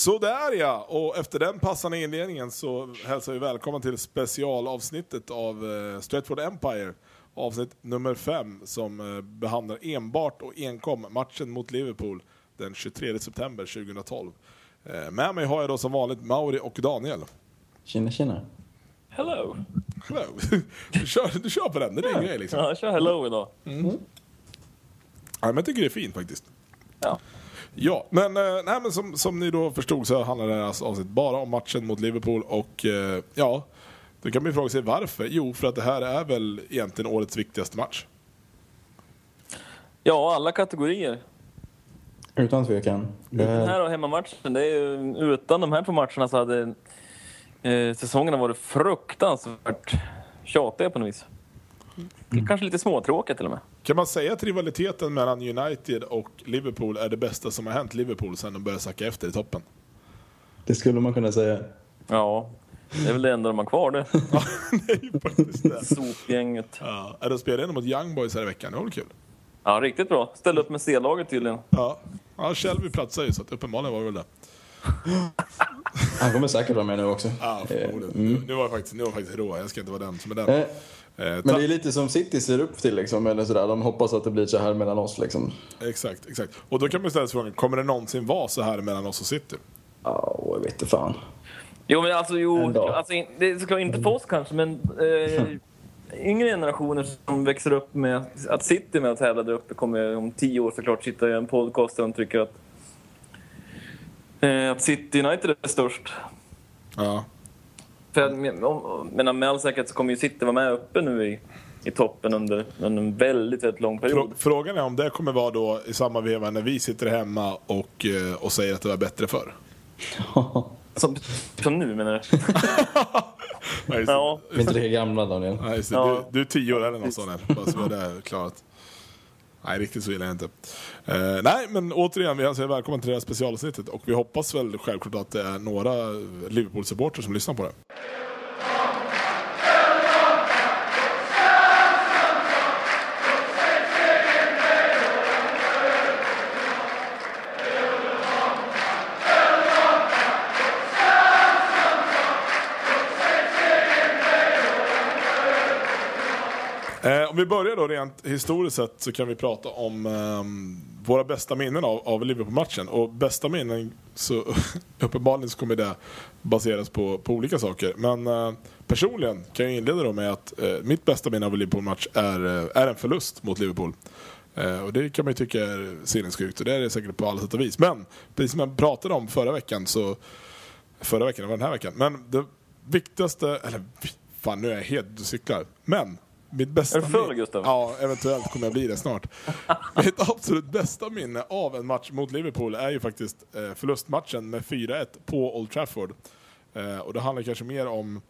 Sådär ja, och efter den passande inledningen så hälsar vi välkommen till specialavsnittet av uh, Stratford Empire. Avsnitt nummer fem som uh, behandlar enbart och enkom matchen mot Liverpool den 23 september 2012. Uh, med mig har jag då som vanligt Mauri och Daniel. Tjena tjena. Hello. Hello. Du kör, du kör på den, det är din grej liksom. Ja, jag kör hello idag. Ja, men jag tycker det är fint faktiskt. Ja. Ja, men, eh, nej, men som, som ni då förstod så handlar det här alltså avsnitt bara om matchen mot Liverpool och eh, ja, då kan man ju fråga sig varför. Jo, för att det här är väl egentligen årets viktigaste match. ja, alla kategorier. Utan tvekan. Den här, och hemmamatchen, det är ju, utan de här två matcherna så hade eh, säsongerna varit fruktansvärt tjatiga på något vis. Kanske lite småtråkiga till och med. Kan man säga att rivaliteten mellan United och Liverpool är det bästa som har hänt Liverpool sedan de började sacka efter i toppen? det skulle man kunna säga. Ja, det är väl det enda de har kvar det. Ja, det är ju faktiskt det. Sopgänget. Ja, de spelade ändå mot Young Boys här i veckan, det var väl kul? Ja, riktigt bra. Ställde upp med C-laget tydligen. Ja, ja Shelby platsade ju så att uppenbarligen var det väl det. Han kommer säkert vara med nu också. Ja, förmodligen. Nu, nu var jag faktiskt, nu var jag faktiskt rå, jag ska inte vara den som är den. Eh, Men det är lite som City ser upp till liksom, eller sådär. De hoppas att det blir så här mellan oss liksom. Exakt, exakt. Och då kan man ställa sig frågan, kommer det någonsin vara så här mellan oss och City? Ja, jag vet inte fan. Jo, men alltså, jo, alltså det ska inte för oss kanske, men eh, yngre generationer som växer upp med att City med att tävla där uppe kommer om tio år såklart sitta i en podcast där de tycker att, eh, att City United är störst. Ja. För jag men- menar, med all säkerhet så kommer ju City vara med uppe nu i, i toppen under, under en väldigt, väldigt lång period. Frå- Frågan är om det kommer vara då i samma veva när vi sitter hemma och, eh, och säger att det var bättre förr. Som, som nu menar du? Ja. Vi är inte lika gamla Daniel. Ja. Du, du är tio år eller något sånt bara så har det klarat. Nej, riktigt så gillar jag inte. Uh, nej, men återigen, vi hälsar er välkommen till det här specialavsnittet och vi hoppas väl självklart att det är några Liverpool-supporter som lyssnar på det. Om vi börjar då rent historiskt sett så kan vi prata om eh, våra bästa minnen av, av Liverpool-matchen. Och bästa minnen, så uppenbarligen så kommer det baseras på, på olika saker. Men eh, personligen kan jag inleda då med att eh, mitt bästa minne av en Liverpool-match är, eh, är en förlust mot Liverpool. Eh, och det kan man ju tycka är sinnessjukt och det är det säkert på alla sätt och vis. Men precis som jag pratade om förra veckan så förra veckan, det var den här veckan. Men det viktigaste, eller fan nu är jag helt ute och cyklar. Men mitt bästa Är du full, Gustav? Ja, eventuellt kommer jag bli det snart. mitt absolut bästa minne av en match mot Liverpool är ju faktiskt eh, förlustmatchen med 4-1 på Old Trafford. Eh, och det handlar kanske mer om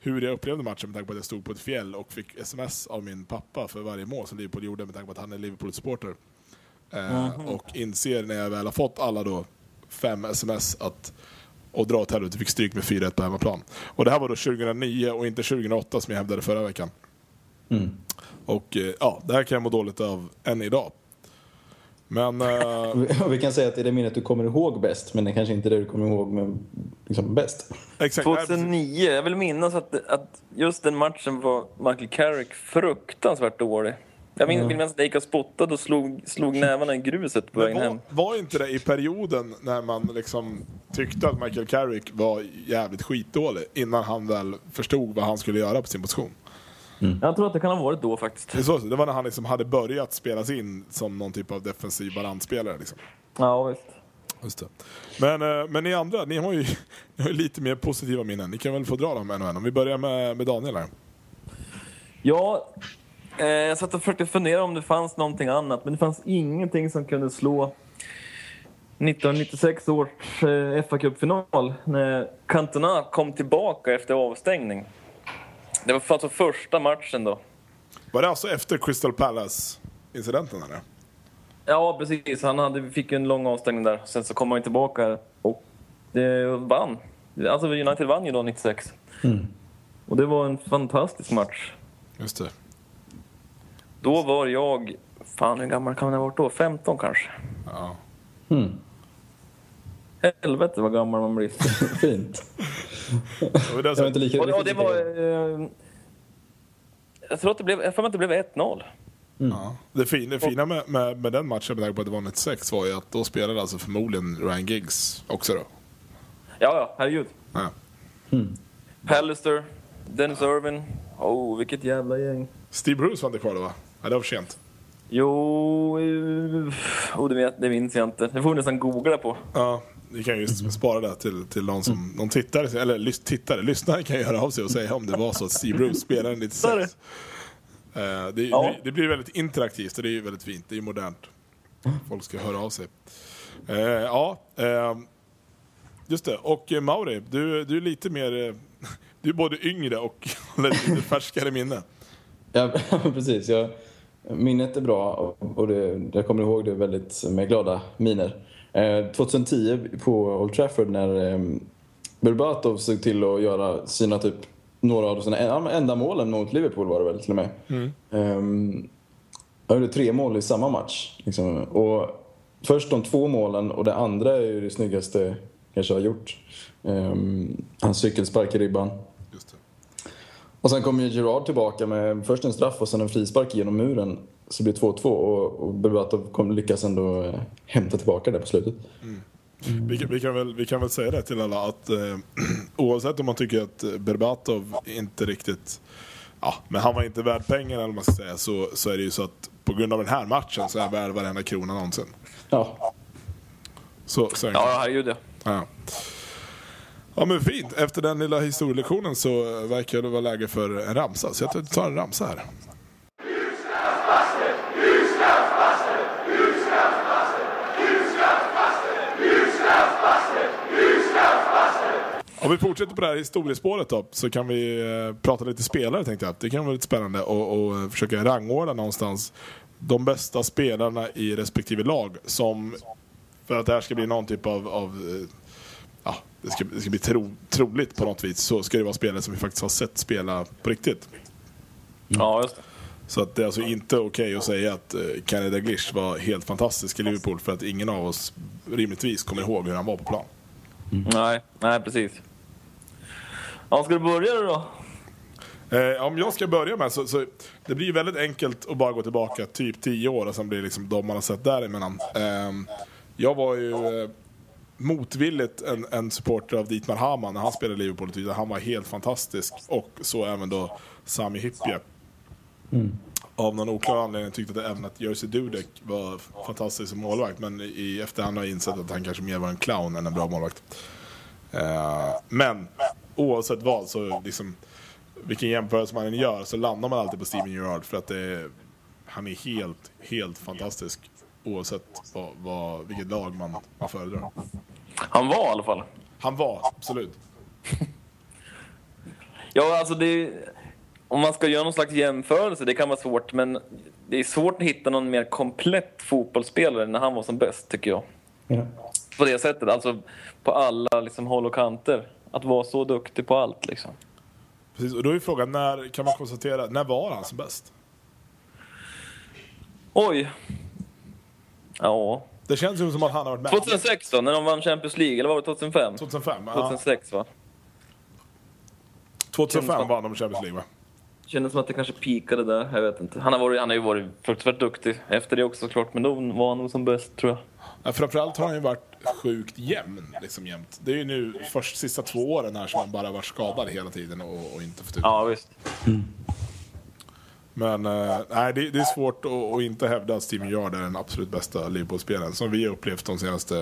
hur jag upplevde matchen med tanke på att jag stod på ett fjäll och fick sms av min pappa för varje mål som Liverpool gjorde med tanke på att han är Liverpool-supporter. Eh, Och inser när jag väl har fått alla då fem sms att och dra åt helvete, fick stryk med 4-1 på hemmaplan. Och det här var då 2009 och inte 2008 som jag hävdade förra veckan. Mm. Och eh, ja, det här kan jag må dåligt av än idag. Men eh, Vi kan säga att det är det minnet du kommer ihåg bäst, men det är kanske inte det du kommer ihåg med, liksom, bäst. exakt. nej, precis. 2009, jag vill minnas att, att just den matchen var Michael Carrick fruktansvärt dålig. Jag minns, minnas att jag gick och spottade och slog, slog nävarna i gruset på Men vägen hem. var, var inte det i perioden när man liksom tyckte att Michael Carrick var jävligt skitdålig innan han väl förstod vad han skulle göra på sin position? Jag tror att det kan ha varit då faktiskt. Det, så, det var när han liksom hade börjat spelas in som någon typ av defensiv balansspelare. Liksom. Ja, visst. Just det. Men, eh, men ni andra, ni har, ju, ni har ju lite mer positiva minnen. Ni kan väl få dra dem en och en. Om vi börjar med, med Daniel här. Ja, eh, jag satt och försökte fundera om det fanns någonting annat, men det fanns ingenting som kunde slå 1996 års eh, fa Cup-final när Cantona kom tillbaka efter avstängning. Det var alltså första matchen då. Var det alltså efter Crystal Palace-incidenten? Eller? Ja, precis. Han hade, fick ju en lång avstängning där. Sen så kom han tillbaka och det vann. Alltså United vann ju då 96. Och det var en fantastisk match. Just det. Då var jag, fan hur gammal kan man ha varit då? 15 kanske? Ja. Mm. Helvete vad gammal man blir. Fint. Och det är Jag så- var inte lika, Och, och det var... Eh, jag tror att det blev, jag att det blev 1-0. Ja. Det, fina, det fina med, med, med den matchen, med tanke på att det var 96, var ju att då spelade alltså förmodligen Ryan Giggs också då. Ja, ja, herregud. Ja. Pallister, Dennis Irvin. Oh, vilket jävla gäng. Steve Bruce var inte kvar då va? Ja, det var för sent. Jo... eh, Oh, det, vet, det minns jag inte. Det får vi nästan googla på. Ja, vi kan ju spara det till, till någon som någon tittare, eller lys, tittare, lyssnare kan göra av sig och säga om det var så att Steve Bruce spelade 96. Eh, det, Ja. det, det blir väldigt interaktivt och det är ju väldigt fint. Det är ju modernt. Folk ska höra av sig. Eh, ja, eh, just det. Och eh, Mauri, du, du är lite mer... Eh, du är både yngre och lite färskare minne. Ja, precis. Jag, minnet är bra och, och det, jag kommer ihåg det väldigt med glada miner. Eh, 2010 på Old Trafford när eh, Berbatov såg till att göra sina typ några av sina en- enda målen mot Liverpool var det väl till och med. Mm. jag gjorde tre mål i samma match. Liksom. Och först de två målen och det andra är ju det snyggaste kanske jag har gjort. Um, hans cykelspark i ribban. Just det. Och sen kom ju Gerard tillbaka med först en straff och sen en frispark genom muren. Så det blev 2-2 och, och Berbatov kom lyckas ändå eh, hämta tillbaka det på slutet. Vi, kan- vi, kan väl, vi kan väl säga det till alla att eh, oavsett om man tycker att Berbatov inte riktigt... Ja, men han var inte värd pengarna eller man ska säga så, så är det ju så att på grund av den här matchen så är han värd varenda krona någonsin. Ja, Så, så. Ja, herregud ja. Ja. ja men fint. Efter den lilla historielektionen så eh, verkar det vara läge för en ramsa. Så jag tar en ramsa här. Om vi fortsätter på det här historiespåret då, så kan vi eh, prata lite spelare tänkte jag. Det kan vara lite spännande och, och eh, försöka rangordna någonstans de bästa spelarna i respektive lag som för att det här ska bli någon typ av, av eh, ja, det ska, det ska bli tro, troligt på något vis så ska det vara spelare som vi faktiskt har sett spela på riktigt. Ja, just det. Så att det är alltså inte okej att säga att Kenny Dalglish var helt fantastisk i Liverpool för att ingen av oss rimligtvis kommer ihåg hur han var på plan. Nej, nej precis. Ja, ska du börja då? Eh, om jag ska börja med så, så det blir väldigt enkelt att bara gå tillbaka typ 10 år och sen blir det liksom de man har sett däremellan. Eh, jag var ju eh, motvilligt en, en supporter av Dietmar Hamann när han spelade i Liverpool han var helt fantastisk. Och så även då Sami Hyppie. Av någon oklar anledning tyckte att även att Jerzy Dudek var fantastisk som målvakt men i efterhand har jag insett att han kanske mer var en clown än en bra målvakt. Eh, men oavsett vad så liksom vilken jämförelse man än gör så landar man alltid på Steven Gerrard för att det han är helt, helt fantastisk oavsett vad, vad, vilket lag man, man föredrar. Han var i alla fall. Han var, absolut. Ja, alltså det... Om man ska göra någon slags jämförelse, det kan vara svårt, men det är svårt att hitta någon mer komplett fotbollsspelare när han var som bäst, tycker jag. ja. På det sättet, alltså på alla liksom, håll och kanter. Att vara så duktig på allt, liksom. Precis, och då är frågan, när kan man konstatera, när var han som bäst? Oj! Ja. Det känns ju som att han har varit med. 2006 då, när de vann Champions League, eller var det 2005? 2005? Ja. 2006 va? 2005 vann de Champions League va? Kändes som att det kanske pikade där, jag vet inte. Han har, varit, han har ju varit fruktansvärt duktig efter det också såklart, men då var han nog som bäst tror jag. Ja, framförallt har han ju varit sjukt jämn liksom jämt. Det är ju nu först sista två åren här som han bara varit skadad hela tiden och, och inte fått ut Ja, visst. Men eh, nej, det, det är svårt att, inte hävda att Steven Gerrard är den absolut bästa Liverpool-spelaren som vi har upplevt de senaste,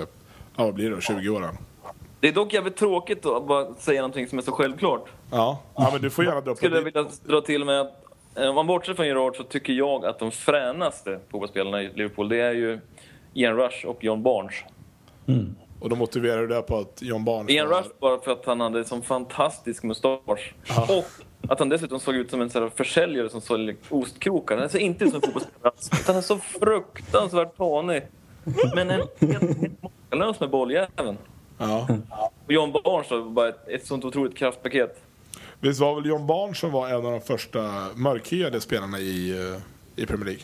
ja vad blir det då, 20 åren. Det är dock jävligt tråkigt då, att bara säga någonting som är så självklart. Ja, ja men du får gärna dra på Skulle jag vilja dra till med att, eh, om man bortser från Gerard så tycker jag att de fränaste fotbollsspelarna i Liverpool, det är ju Ian Rush och John Barnes. Och då motiverar du det på att John Barnes Ian var- Rush bara för att han hade en sån fantastisk mustasch. Och att han dessutom såg ut som en sån försäljare som sålde ostkrokar. Han ser inte ut som en fotbollsspelare utan Han är så fruktansvärt tanig. Men en helt, helt makalös med bolljäveln. Ja. Och John Barnes då, bara ett, ett sånt otroligt kraftpaket. Visst var väl John Barnes som var en av de första mörkhyade spelarna i, eh, i Premier League?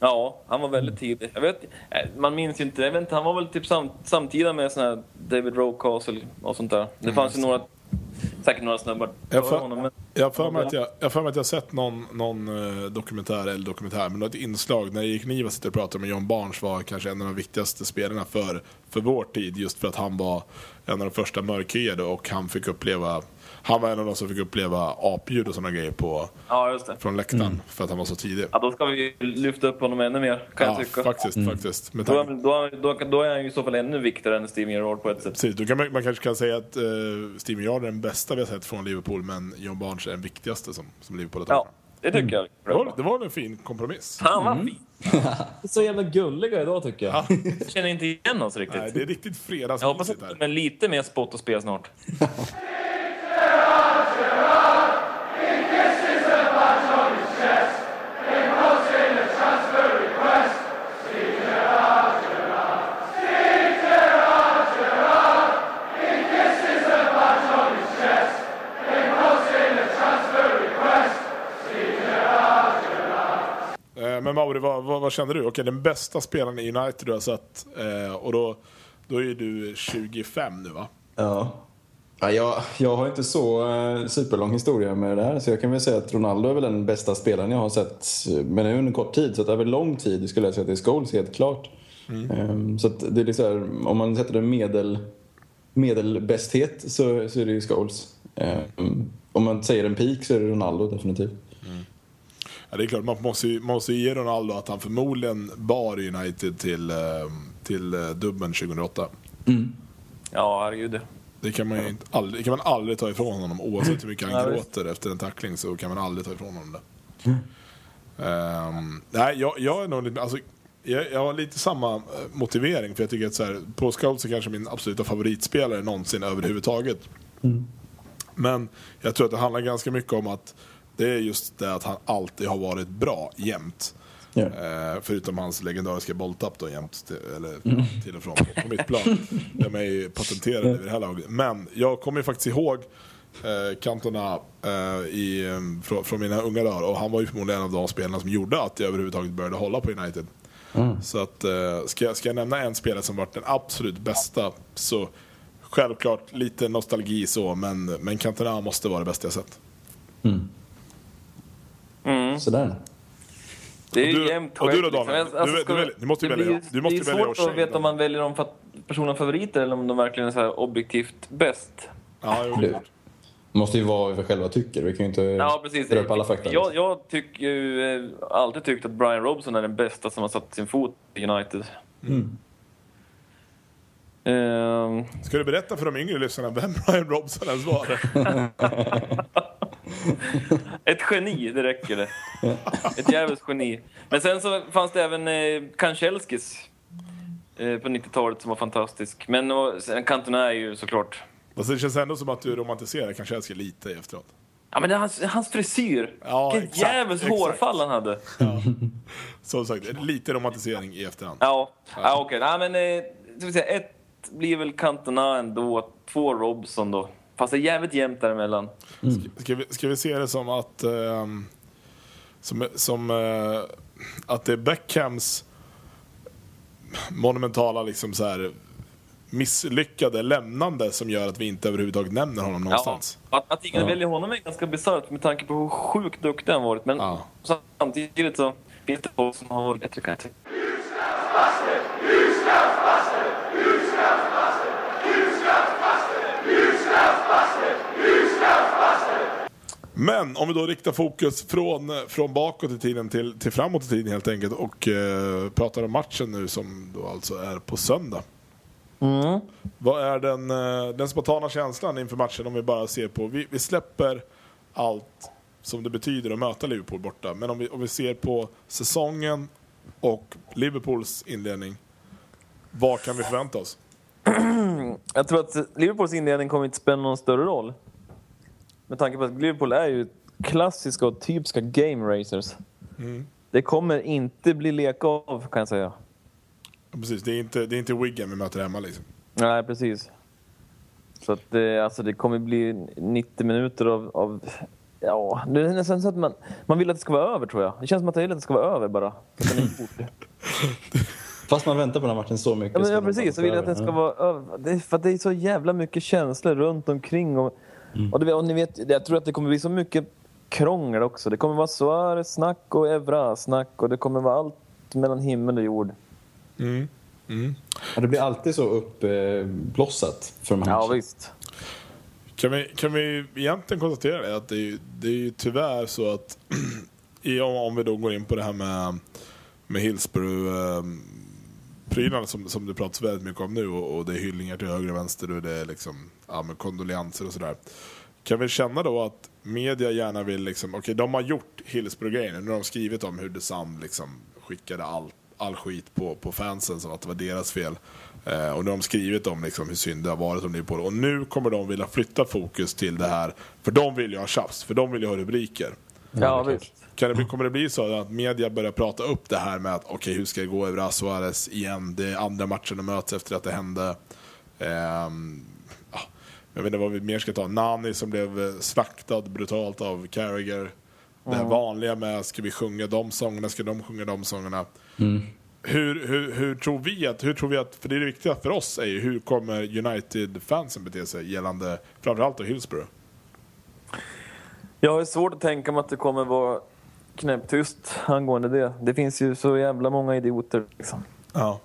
Ja, han var väldigt tidig. Jag vet, eh, man minns ju inte, jag vet inte, han var väl typ sam, samtida med sån här David Rocastle och sånt där. Det fanns ju några, säkert några snubbar Jag före fa- honom. Men, Jag för mig att jag, jag, för mig att jag sett någon, någon eh, dokumentär, eller dokumentär, men något inslag när Erik Niva sitter och pratar med John Barnes var kanske en av de viktigaste spelarna för, för vår tid. Just för att han var en av de första mörkhyade och han fick uppleva, han var en av de som fick uppleva apljud och sådana grejer på, ja, just det. från läktaren för att han var så tidig. Ja, då ska vi lyfta upp honom ännu mer, kan Ja, jag tycka. faktiskt, faktiskt. Med Då, är- då, då, då är han ju i så fall ännu viktigare än Steven Gerrard på ett sätt. precis, då kan man, man kanske kan säga att uh, Steven Gerrard är den bästa vi har sett från Liverpool, men John Barnes är den viktigaste som, som Liverpool har Ja, tagit. det tycker jag. Det var, det var en fin kompromiss. Fan vad fint. Så jävla gulliga idag tycker jag. Jag känner inte igen oss riktigt. Nej, det är riktigt jag hoppas att fredagsmysigt det här. kommer lite mer spott och spel snart. Eh, men Mauri, vad, vad, vad känner du? Okej, den bästa spelaren i United du har sett, eh, och då, då är du 25 nu va? Ja. Ja, jag, jag har inte så eh, superlång historia med det här så jag kan väl säga att Ronaldo är väl den bästa spelaren jag har sett. eh, Men det är under kort tid så att över lång tid skulle jag säga att det är Scholes helt klart. Ehm, så att det är liksom, här, om man sätter en medel, medelbästhet så, så är det ju Scholes. Ehm, om man säger en peak så är det Ronaldo definitivt. Ja, det är klart, man måste, ju, man måste ju ge Ronaldo att han förmodligen bar United till, eh, till eh, dubben 2008. Ja, herregud. Det kan man inte, aldrig, kan man aldrig ta ifrån honom. Oavsett hur mycket han Ja, gråter efter en tackling så kan man aldrig ta ifrån honom det. Ehm, nej, jag, jag är nog lite, alltså, jag, jag har lite samma eh, motivering. För jag tycker att så här, Paul Scholes är kanske min absoluta favoritspelare någonsin överhuvudtaget. Men jag tror att det handlar ganska mycket om att det är just det att han alltid har varit bra jämt. Eh, förutom hans legendariska bolltapp då jämt, till, eller ja, till och från på, på mitt plan. De är ju patenterade vid det här laget. Men jag kommer ju faktiskt ihåg eh, Cantona eh, i, från, från mina unga dagar och han var ju förmodligen en av de spelarna som gjorde att jag överhuvudtaget började hålla på United. Så att, eh, ska, jag, ska jag nämna en spelare som varit den absolut bästa så självklart lite nostalgi så men, men Cantona måste vara det bästa jag sett. Sådär. Det är ju jämnt och du då, själv, Daniel? liksom. Du- du du måste ju välja- du måste Det är välja svårt att veta om man väljer dem för att personen favoriter eller om de verkligen är så här objektivt bäst. Ja, jo, Det måste ju vara vad vi själva tycker. Vi kan ju inte Ja, precis. dra upp alla fakta. Jag, jag tycker ju, eh, alltid tyckt att Brian Robson är den bästa som har satt sin fot i United. Mm. Ehm, Ska du berätta för de yngre lyssnarna vem Brian Robson ens var? ett geni, det räcker det. Ett jävligt geni. Men sen så fanns det även eh, Kanchelskis eh, på 90-talet som var fantastisk. Men och, sen Cantona är ju såklart... Alltså, det känns ändå som att du romantiserar Kanchelski lite efteråt. Ja men det hans, hans frisyr! Ja, Vilket exakt. hårfall han hade. Som sagt, lite romantisering i efterhand. Ja, ja okej. Nej men, eh, ska vi säga, ett blir väl Cantona ändå, två Robson då. Fast det är jävligt jämnt däremellan. Ska vi, ska vi se det som att... ehm, som, som eh, att det är Beckhams monumentala liksom så här misslyckade lämnande som gör att vi inte överhuvudtaget nämner honom någonstans. Ja, att, att ingen väljer honom är ganska bisarrt med tanke på hur sjukt duktig han varit. Men Ja. samtidigt så finns det folk som har varit bättre kan jag tycka. Men om vi då riktar fokus från, från bakåt i tiden till, till framåt i tiden helt enkelt och eh, pratar om matchen nu som då alltså är på söndag. Vad är den, eh, den spontana känslan inför matchen om vi bara ser på, vi, vi släpper allt som det betyder att möta Liverpool borta, men om vi, om vi ser på säsongen och Liverpools inledning, vad kan vi förvänta oss? Jag tror att Liverpools inledning kommer inte spela någon större roll. Med tanke på att Liverpool är ju klassiska och typiska game racers. Det kommer inte bli lek av kan jag säga. Precis, det är inte, det är inte Wigan vi möter hemma liksom. Nej, precis. Så att det, alltså det kommer bli 90 minuter av... av ja, det är nästan så att man, man vill att det ska vara över tror jag. Det känns som att jag vill att det ska vara över bara. Fast man väntar på den här matchen så mycket. Ja, men, så ja precis. Jag vill att den ska vara över. Det för att det är så jävla mycket känslor runt omkring. Och, och, det, och ni vet, jag tror att det kommer bli så mycket krångel också. Det kommer vara Suarez-snack och Evra-snack och det kommer vara allt mellan himmel och jord. Ja, det blir alltid så uppblossat för de här Ja, visst. Kan vi, kan vi egentligen konstatera det? Att det är, ju- det är ju tyvärr så att om, om vi då går in på det här med, med Hillsborough um, prylarna som, som det pratas väldigt mycket om nu och, och det är hyllningar till höger och vänster och det är liksom ja, men kondolenser och sådär. Kan vi känna då att media gärna vill liksom, okej de har gjort Hillsborough-grejen, nu har de skrivit om hur The Sun liksom skickade all, all skit på, på fansen som att det var deras fel. Eh, och nu har de skrivit om liksom hur synd det har varit om Liverpool. Och nu kommer de vilja flytta fokus till det här, för de vill ju ha tjafs, för de vill ju ha rubriker. Ja, visst. Kan det bli, kommer det bli så att media börjar prata upp det här med att okej, hur ska det gå över Suarez igen? Det är andra matchen de möts efter att det hände. Ja, jag vet inte vad vi mer ska ta. Nani som blev eh, slaktad brutalt av Carragher. Det här vanliga med, ska vi sjunga de sångerna? Ska de sjunga de sångerna? Hur, hur, hur, tror vi att, hur tror vi att, för det är det viktiga för oss är ju hur kommer United-fansen bete sig gällande framförallt då Hillsborough? Jag har svårt att tänka mig att det kommer vara knäpptyst angående det. Det finns ju så jävla många idioter. Liksom. Ja.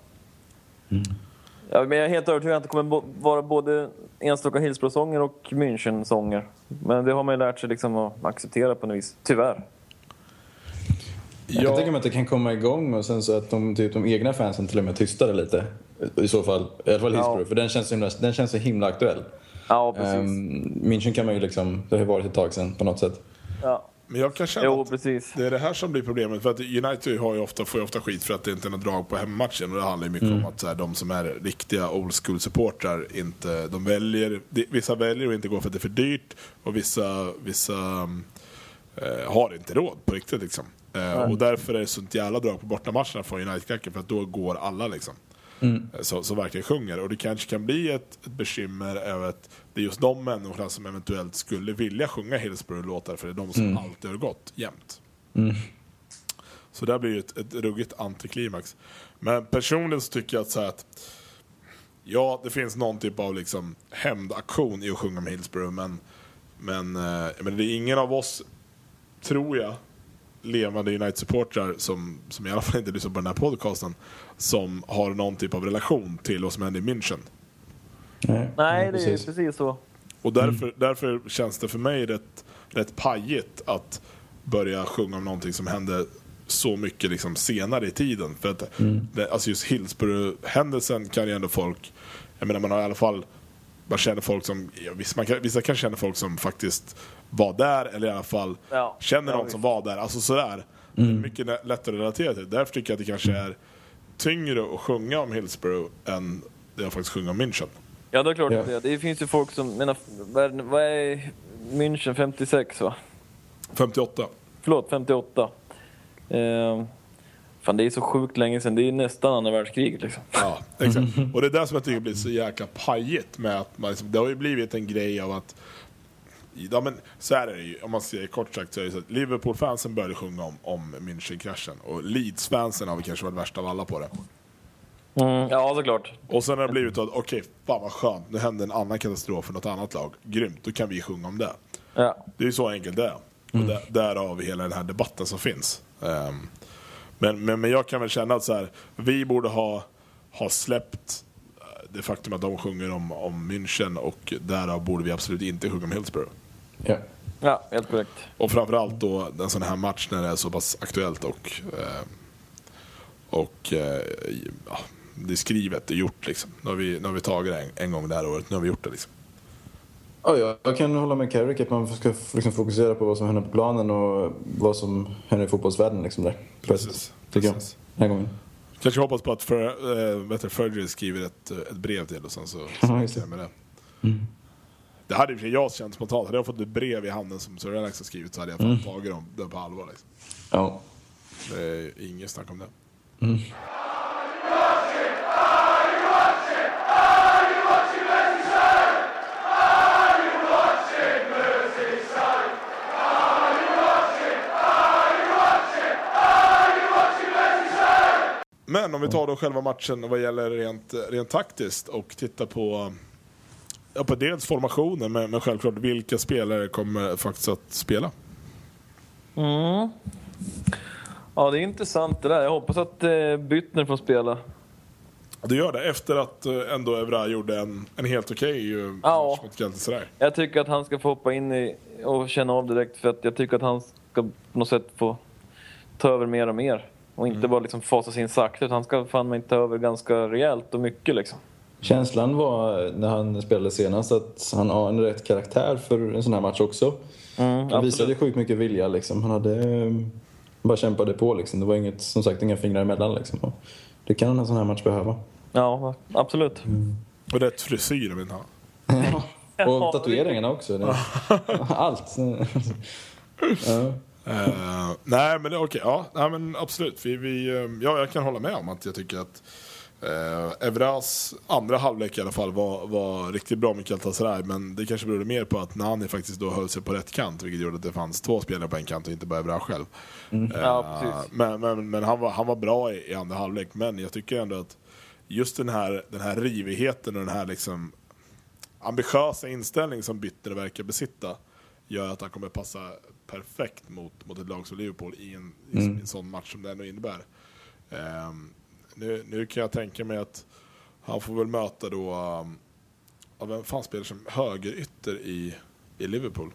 Ja, men jag är helt övertygad att det kommer vara både enstaka Hillsborough-sånger och München-sånger. Men det har man ju lärt sig liksom att acceptera på något vis. Tyvärr. Jag kan tänka mig att det kan komma igång och sen så att de, typ, de egna fansen till och med tystade lite. I så fall. I alla fall Hillsborough, Ja. för den känns, så himla, den känns så himla aktuell. Ja, precis. Um, München kan man ju liksom, det har ju varit ett tag sedan på något sätt. ja. Men jag kan känna Jo, att precis. Det är det här som blir problemet. För att United har ju ofta, får ju ofta skit för att det inte är något drag på hemmamatchen. Och det handlar ju mycket om att så här, de som är riktiga old school supportrar inte, de väljer, vissa väljer att inte gå för att det är för dyrt. Och vissa, vissa eh, har inte råd på riktigt liksom. Eh, och därför är det sånt jävla drag på bortamatcherna från United-klacken. För att då går alla liksom. Eh, Så, som verkligen sjunger. Och det kanske kan bli ett, ett bekymmer över att det är just de människorna som eventuellt skulle vilja sjunga Hillsborough-låtar för det är de som alltid har gått jämt. Så där blir ju ett, ett ruggigt antiklimax. Men personligen så tycker jag att, så att Ja, det finns någon typ av liksom hämndaktion i att sjunga med Hillsborough men, men, eh, men det är ingen av oss, tror jag, levande United-supportrar som, som i alla fall inte lyssnar på den här podcasten som har någon typ av relation till vad som hände i München. Nej, Nej, det är precis. precis så. Och därför, därför känns det för mig rätt, rätt pajigt att börja sjunga om någonting som hände så mycket liksom senare i tiden. För att det, alltså just Hillsborough-händelsen kan ju ändå folk, jag menar man har i alla fall, man känner folk som, ja, vissa, man kan, vissa kan känna folk som faktiskt var där eller i alla fall Ja, känner ja, någon visst. som var där. Alltså sådär. Det är mycket lä- lättare att relatera till. Därför tycker jag att det kanske är tyngre att sjunga om Hillsborough än det att faktiskt sjunga om München. Ja, det är klart Ja. det. Det finns ju folk som... Menar, vad är, vad är München 56, va? 58. Förlåt, 58. Eh, fan, det är så sjukt länge sedan. Det är nästan andra världskriget liksom. Ja, exakt. Och det är det som jag tycker blir så jäkla pajigt med att man liksom, det har ju blivit en grej av att Ja men så här är det ju, om man säger kort sagt så är det så att Liverpool-fansen började sjunga om, om München-kraschen och Leeds-fansen har väl kanske varit värst av alla på det. Mm, ja, såklart. Och sen har det blivit att okej, fan vad skönt, nu hände en annan katastrof för något annat lag. Grymt, då kan vi sjunga om det. Ja. Det är ju så enkelt det är. Och där, därav hela den här debatten som finns. Ehm, men, men, men jag kan väl känna att så här, vi borde ha, ha släppt eh, det faktum att de sjunger om, om München och därav borde vi absolut inte sjunga om Hillsborough. Ja. ja, helt korrekt. Och framförallt då en sån här match när det är så pass aktuellt och, eh, och eh, ja, det är skrivet, det är gjort liksom. Nu har vi, nu har vi tagit det en, en gång det här året, nu har vi gjort det liksom. Ja, ja, jag kan hålla med Carrick att man ska liksom fokusera på vad som händer på planen och vad som händer i fotbollsvärlden. Liksom där. Precis, Tycker jag. precis. Den här gången. Kanske hoppas på att för, äh, Fergie skriver ett, eh, ett brev till och sen så Ja, just det. jag med det. Hade i och för sig jag känt spontant. Hade jag fått ett brev i handen som Sir Alex har skrivit så hade jag fan tagit dem det på allvar. Liksom. Ja. Det är inget snack om det. Men sen om vi tar då själva matchen vad gäller rent, rent taktiskt och tittar på, ja, på dels formationen men, men självklart vilka spelare kommer faktiskt att spela. Mm. Ja, det är intressant det där. Jag hoppas att eh, Byttner får spela. Du gör det efter att eh, ändå Evra gjorde en, en helt okej okay, Ja. match mot Galatasaray. Jag tycker att han ska få hoppa in i och känna av direkt för att jag tycker att han ska på något sätt få ta över mer och mer. Och inte bara liksom fasas in sakta utan han ska fan mig ta över ganska rejält och mycket liksom. Känslan var när han spelade senast att han har en rätt karaktär för en sån här match också. Mm, Han visade sjukt mycket vilja liksom. Han hade eh, bara kämpade på liksom. Det var inget, som sagt inga fingrar emellan liksom. Och Det kan en sån här match behöva. Ja, absolut. Och rätt frisyr vill han ha. Och tatueringarna också. Det, allt. ja. Eh, nej men det- okej, ja, nej, men absolut. Vi, vi, eh, ja, jag kan hålla med om att jag tycker att uh, Evras andra halvlek i alla fall var, var riktigt bra med Galatasaray men det kanske berodde mer på att Nani faktiskt då höll sig på rätt kant vilket gjorde att det fanns två spelare på en kant och inte bara Evra själv. Eh, Ja, men men, men han, var, han var bra i, i andra halvlek men jag tycker ändå att just den här, den här rivigheten och den här liksom ambitiösa inställning som Bytter verkar besitta gör att han kommer passa perfekt mot, mot ett lag som Liverpool i en, i en sån match som det ändå innebär. Ehm, nu, nu kan jag tänka mig att han får väl möta då, um, ja, vem fan spelar som högerytter i, i Liverpool?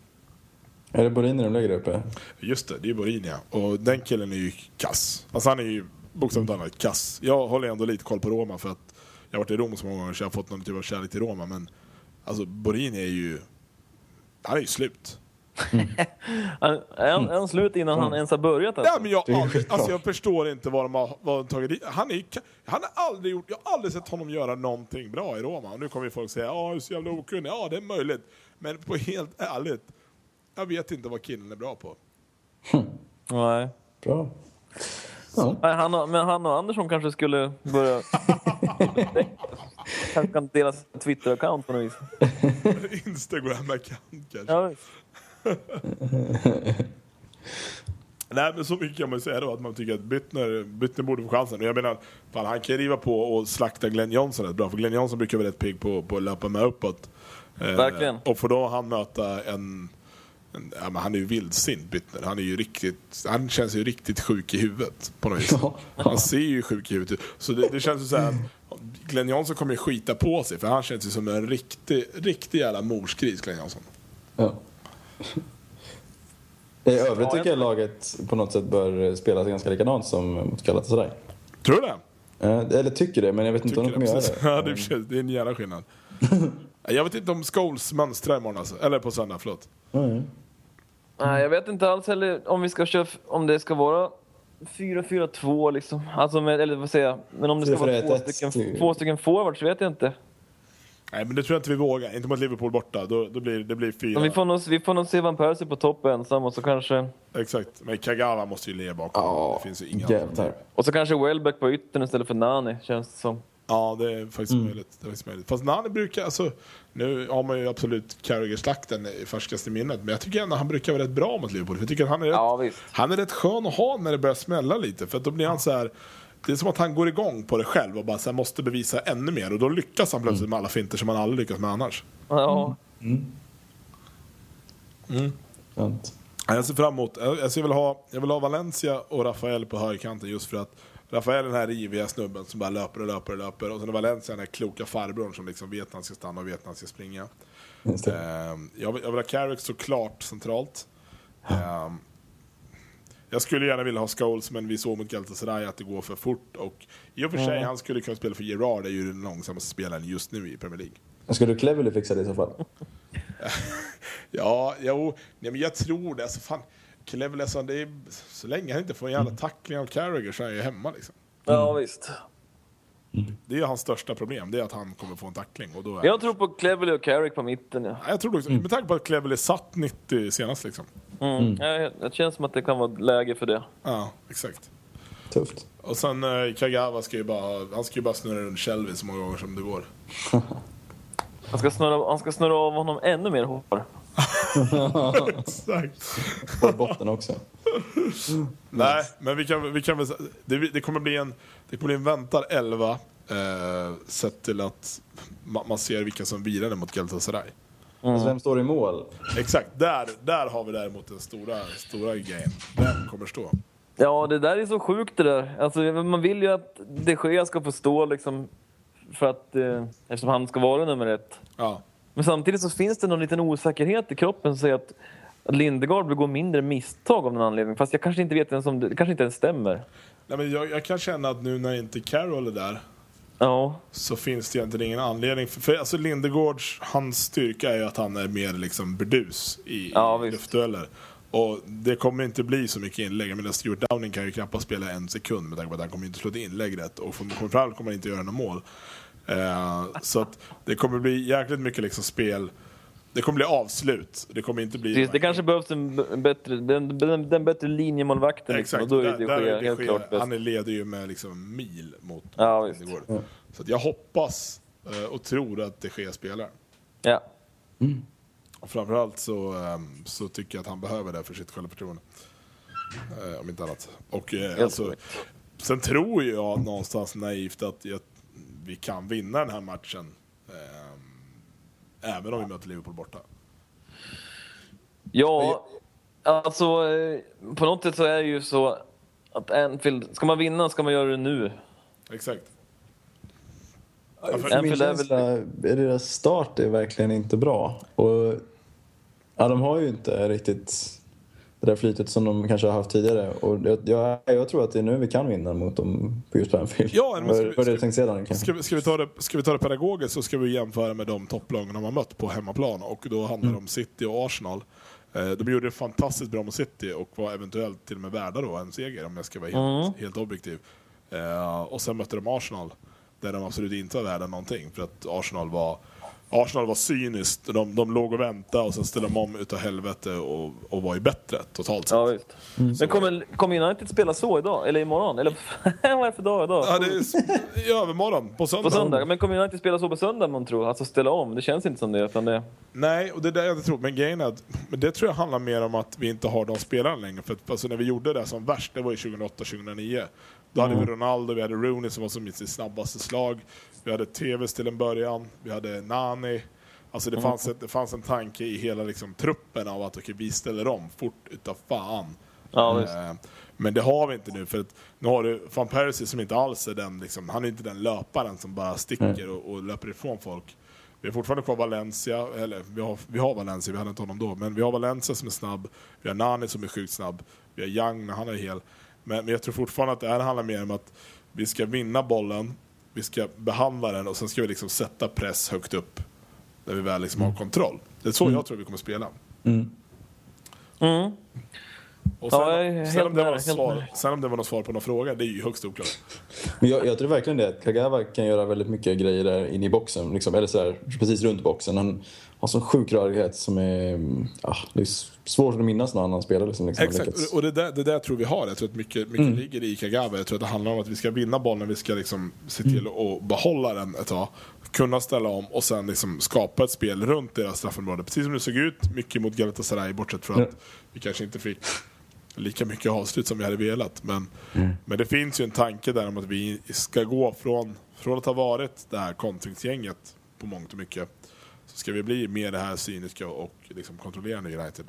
Är det Borini de lägger uppe? Just det, det är Borini ja. Och den killen är ju kass. Alltså han är ju bokstavligt talat kass. Jag håller ändå lite koll på Roma för att jag har varit i Rom så många gånger så jag har fått någon typ av kärlek till Roma. Men alltså Borini är ju, han är ju slut. Han- Är han, är han slut innan han ens har börjat? Alltså? Ja, men jag, aldrig, alltså jag förstår inte vad de har, vad de tagit dit. Han, är, han har aldrig gjort, jag har aldrig sett honom göra någonting bra i Roma. Och nu kommer folk säga ja, du är så jävla okunnig. Ja, det är möjligt. Men på helt ärligt, jag vet inte vad killen är bra på. Nej. Bra. Ja. Nej, han och, men han och Andersson kanske skulle börja... kanske kan dela Twitter-account på något vis. Instagram-account kanske. Ja. Nej men så mycket kan man säga då att man tycker att Byttner, Byttner borde få chansen. Och jag menar, fan, han kan riva på och slakta Glenn Johnson rätt bra. För Glenn Johnson brukar vara rätt pigg på, på att löpa med uppåt. Eh, Verkligen. och får då han möta en, en ja, men han är ju vildsint Byttner. Han är ju riktigt, han känns ju riktigt sjuk i huvudet på något vis. Han ser ju sjuk i huvudet ut. Så det, det känns ju så här att Glenn Johnson kommer ju skita på sig för han känns ju som en riktig, riktig jävla morsgris Glenn Johnson. Ja. I övrigt tycker jag laget på något sätt bör spela ganska likadant som mot Galatasaray. Tror du det? Eh, Eller tycker det, men jag vet inte om de Tycker kommer göra det. Ja, det, är, en jävla skillnad. Jag vet inte om Scholes mönstrar imorgon alltså. Eller på söndag, förlåt. Mm. Nej, jag vet inte alls heller om vi ska köra, om det ska vara 4-4-2 liksom. Alltså med, eller vad säger jag? Men om det ska vara två 4-4-1, stycken, två stycken forwards vet jag inte. Nej, men det tror jag inte vi vågar. Inte mot Liverpool borta. Då, då blir det blir fyra. Men vi, får nog, vi får nog se Van Persie på topp ensam och så kanske... Exakt. Men Kagawa måste ju le bakom. Ja, det finns ju inga jävlar. alternativ. Och så kanske Welbeck på yttern istället för Nani, känns det som. Ja, det är faktiskt möjligt. Det är faktiskt möjligt. Fast Nani brukar, alltså, nu har man ju absolut Carragher-slakten i färskaste minnet, men jag tycker ändå han brukar vara rätt bra mot Liverpool. För Jag tycker att han är, rätt, Ja, han är rätt skön att ha när det börjar smälla lite, för att då blir han så här. Det är som att han går igång på det själv och bara så här, måste bevisa ännu mer. Och då lyckas han plötsligt med alla finter som han aldrig lyckas med annars. Ja, Sant. Ja, Jag ser fram emot, jag jag vill, ha, jag vill ha Valencia och Rafael på högerkanten just för att Rafael är den här riviga snubben som bara löper och löper och löper. Och sen är Valencia den här kloka farbrorn som liksom vet när han ska stanna och vet när han ska springa. Ehm, jag, vill, jag vill ha Carrick såklart centralt. Ehm, jag skulle gärna vilja ha Scholes men vi såg mot Galatasaray att det går för fort och i och för sig han skulle kunna spela för Gerard, det är ju den långsammaste spelaren just nu i Premier League. Ska du Cleverly fixa det i så fall? Ja, jo, nej, men jag tror det. Alltså, fan, Cleverly, alltså, det är, så länge han inte får en jävla tackling av Carragher så är han ju hemma. Liksom. ja visst. Det är hans största problem, det är att han kommer få en tackling. Och då är Jag tror på Cleverly och Carrick på mitten. Ja. Ja, jag tror också, med tanke på att Cleverly satt 90 senast liksom. Mm. Ja, det känns som att det kan vara läge för det. Ja, exakt. Tufft. Och sen eh, Kagawa ska ju bara, han ska ju bara snurra runt Shelby så många gånger som det går. Han ska snurra, han ska snurra av honom ännu mer hår. Exakt. På botten också. Nej, men vi kan, vi kan väl, det, det kommer bli en, det kommer bli en väntad 11 eh, sett till att ma, man ser vilka som virade mot Galatasaray. Alltså, vem står i mål? Exakt, där, där har vi däremot den stora, stora grejen. Vem kommer stå? Ja, det där är så sjukt det där. Alltså, man vill ju att de Gea ska få stå liksom för att, eh, eftersom han ska vara nummer ett. Ja, Men samtidigt så finns det någon liten osäkerhet i kroppen som säger att, att Lindegard begår mindre misstag av någon anledning. Fast jag kanske inte vet ens om det, det kanske inte ens stämmer. Nej, men jag, jag kan känna att nu när inte Carroll är där Ja, så finns det egentligen ingen anledning. För, för alltså Lindegårds, hans styrka är ju att han är mer liksom burdus i, Ja, i luftdueller. Och det kommer inte bli så mycket inlägg. Men Stuart Downing kan ju knappast spela en sekund med tanke på att han kommer inte slå ett inlägg rätt. Och framförallt kommer han inte göra några mål. Eh, så att det kommer bli jäkligt mycket liksom spel. Det kommer bli avslut. Det kommer inte bli... precis. Det kanske behövs en bättre, den, den, den bättre linjemålvakten. Liksom, Exakt, och då är det där är helt klart bäst. han leder ju med liksom mil mot Ja, visst. Lindegård. Så att jag hoppas eh, och tror att det sker spelar. Ja. Och framförallt så, ehm, så tycker jag att han behöver det för sitt självförtroende. Eh, om inte annat. Och, eh, alltså, sen tror jag någonstans naivt att jag, vi kan vinna den här matchen. ehm, även om vi möter Liverpool borta. Ja, alltså eh, på något sätt så är det ju så att Anfield, ska man vinna ska man göra det nu. Exakt. För min Anfield är väl- känsla är deras start är verkligen inte bra. Och, ja, de har ju inte riktigt det där flytet som de kanske har haft tidigare. Och jag, jag, jag tror att det är nu vi kan vinna mot dem på just på Anfield. Ja, men Vad ska vi- ska- tänkt sedan? Ska vi, ska, vi ta det, ska vi ta det pedagogiskt så ska vi jämföra med de topplagen de har mött på hemmaplan. Och då handlar det om City och Arsenal. Eh, de gjorde det fantastiskt bra mot City och var eventuellt till och med värda då en seger om jag ska vara helt, helt objektiv. Eh, och sen mötte de Arsenal där de absolut inte var värda någonting. För att Arsenal var Arsenal var cyniskt. De, de låg och väntade och sen ställde de om utav helvete och, och var ju bättre totalt sett. Ja, visst. Men kommer, kommer United spela så idag? Eller imorgon? Eller vad är det för dag idag? Ja, det är i övermorgon, på söndag. På söndag? Men kommer United spela så på söndag man tror? Alltså ställa om? Det känns inte som det. Utan det... Nej, och det är det jag inte tror. Men grejen är att det tror jag handlar mer om att vi inte har de spelarna längre. För att, alltså, när vi gjorde det som värst, det var ju 2008-2009. Då hade vi Ronaldo, vi hade Rooney som var som i sitt snabbaste slag. Vi hade TVs till en början, vi hade Nani. Alltså det, fanns ett, det fanns en tanke i hela liksom, truppen av att okej, vi ställer om fort utav fan. Ja. Eh, Men det har vi inte nu. För att nu har du Van Persie som inte alls är den, liksom, han är inte den löparen som bara sticker och, och löper ifrån folk. Vi har fortfarande kvar Valencia, eller vi har, vi har Valencia, vi hade inte honom då, men vi har Valencia som är snabb, vi har Nani som är sjukt snabb, vi har Young när han är hel. Men, men jag tror fortfarande att det här handlar mer om att vi ska vinna bollen, vi ska behandla den och sen ska vi liksom sätta press högt upp. Där vi väl liksom har kontroll. Det är så jag tror vi kommer spela. Mm. Och sen, Ja, sen, om det var svar, sen om det var något svar på någon fråga, det är ju högst oklart. Men jag, jag tror verkligen det. att Kagawa kan göra väldigt mycket grejer där inne i boxen. Liksom, eller så här, precis runt boxen. Han har sån sjuk rörlighet som är... Ja, det är svårt att minnas någon annan spelare som liksom lyckats. Exakt, och det där, det där tror vi har. Jag tror att mycket, mycket Mm. ligger i Kagawa. Jag tror att det handlar om att vi ska vinna bollen, vi ska liksom se till Mm. att behålla den ett tag. Kunna ställa om och sen liksom skapa ett spel runt deras straffområde. Precis som det såg ut mycket mot Galatasaray, bortsett från att vi kanske inte fick lika mycket avslut som vi hade velat. Men, Mm. men det finns ju en tanke där om att vi ska gå från, från att ha varit det här kontringsgänget på mångt och mycket ska vi bli mer det här cyniska och liksom kontrollerande United.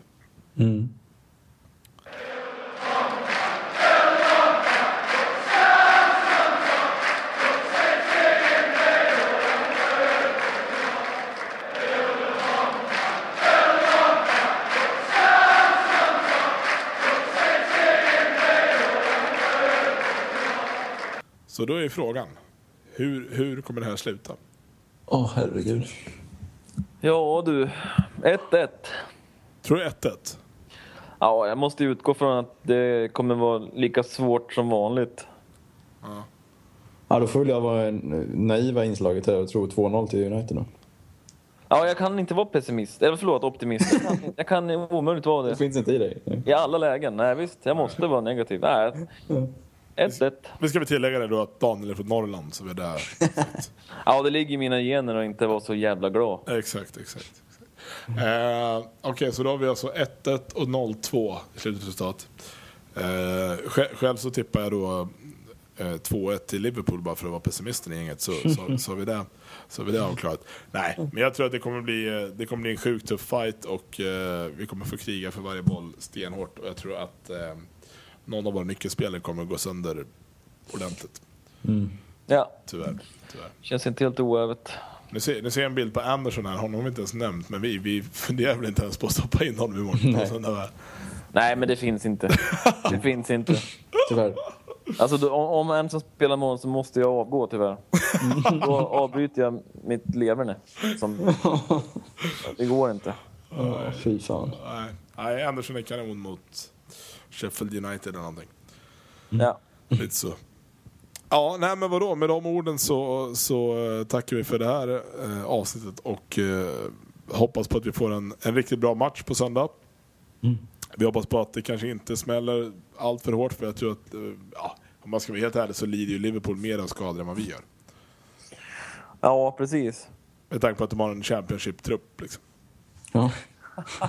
Så då är frågan, hur, hur kommer det här sluta? Åh, herregud. Ja du, 1-1. Tror du 1-1? Ja, jag måste utgå från att det kommer vara lika svårt som vanligt. Ja, då får jag vara en naiva inslaget här och tro 2-0 till United då. Ja, jag kan inte vara pessimist. Eller förlåt, optimist. Jag kan, jag kan omöjligt vara Det det. finns inte i dig. Nej. I alla lägen. Nej visst, jag måste vara negativ. Nej, 1-1. Nu ska vi tillägga det då att Daniel är från Norrland, så vi är där. Ja, det ligger i mina gener att inte vara så jävla glad. exakt, exakt. Eh, Okej, så då har vi alltså 1-1 och 0-2 i slutresultat. Eh, sj- själv så tippar jag då eh, 2-1 till Liverpool bara för att vara pessimisten i gänget. Så, så, så har vi det. Så vi det avklarat. Nej, men jag tror att det kommer bli, eh, det kommer bli en sjukt tuff fight och eh, vi kommer få kriga för varje boll stenhårt. Och jag tror att eh, någon av våra nyckelspelare kommer att gå sönder ordentligt. Ja, Tyvärr. tyvärr. känns inte helt oövet. Nu ser, nu ser jag en bild på Anderson här, honom har vi inte ens nämnt, men vi, vi funderar väl inte ens på att stoppa in honom imorgon. på söndag, va? Nej, men det finns inte. Det finns inte. Tyvärr. Alltså, då, om, om en som spelar mål så måste jag avgå tyvärr. Då avbryter jag mitt leverne. Som, det går inte. Ja, fy fan. Nej, nej, Anderson är kanon mot Sheffield United eller någonting. Ja. Lite så. Ja, nej men vadå, med de orden så, så eh, tackar vi för det här eh, avsnittet och eh, hoppas på att vi får en, en riktigt bra match på söndag. Vi hoppas på att det kanske inte smäller allt för hårt för jag tror att, eh, ja, om man ska vara helt ärlig så lider ju Liverpool mer av skador än vad vi gör. ja, precis. Med tanke på att de har en Championship-trupp liksom. Ja.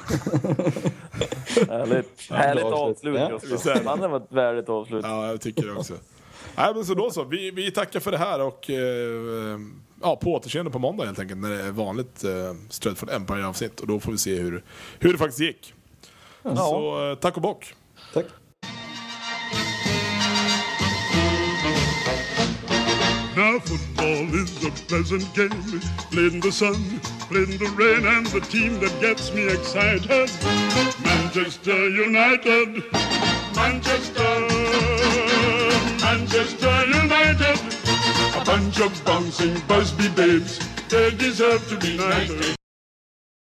Härligt, härligt avslut Ja. just då. Han var ett värdigt avslut. Ja, jag tycker det också. Nej, men så då så. Vi, vi tackar för det här och eh, ja, på återseende på måndag helt enkelt när det är vanligt eh, Stratford Empire-avsnitt och då får vi se hur, hur det faktiskt gick. Så eh, tack och bock. Tack. Now football is a pleasant game, played in the sun, in the rain, and the team that gets me excited, Manchester United, Manchester, Manchester United, a bunch of bouncing Busby babes, they deserve to be knighted.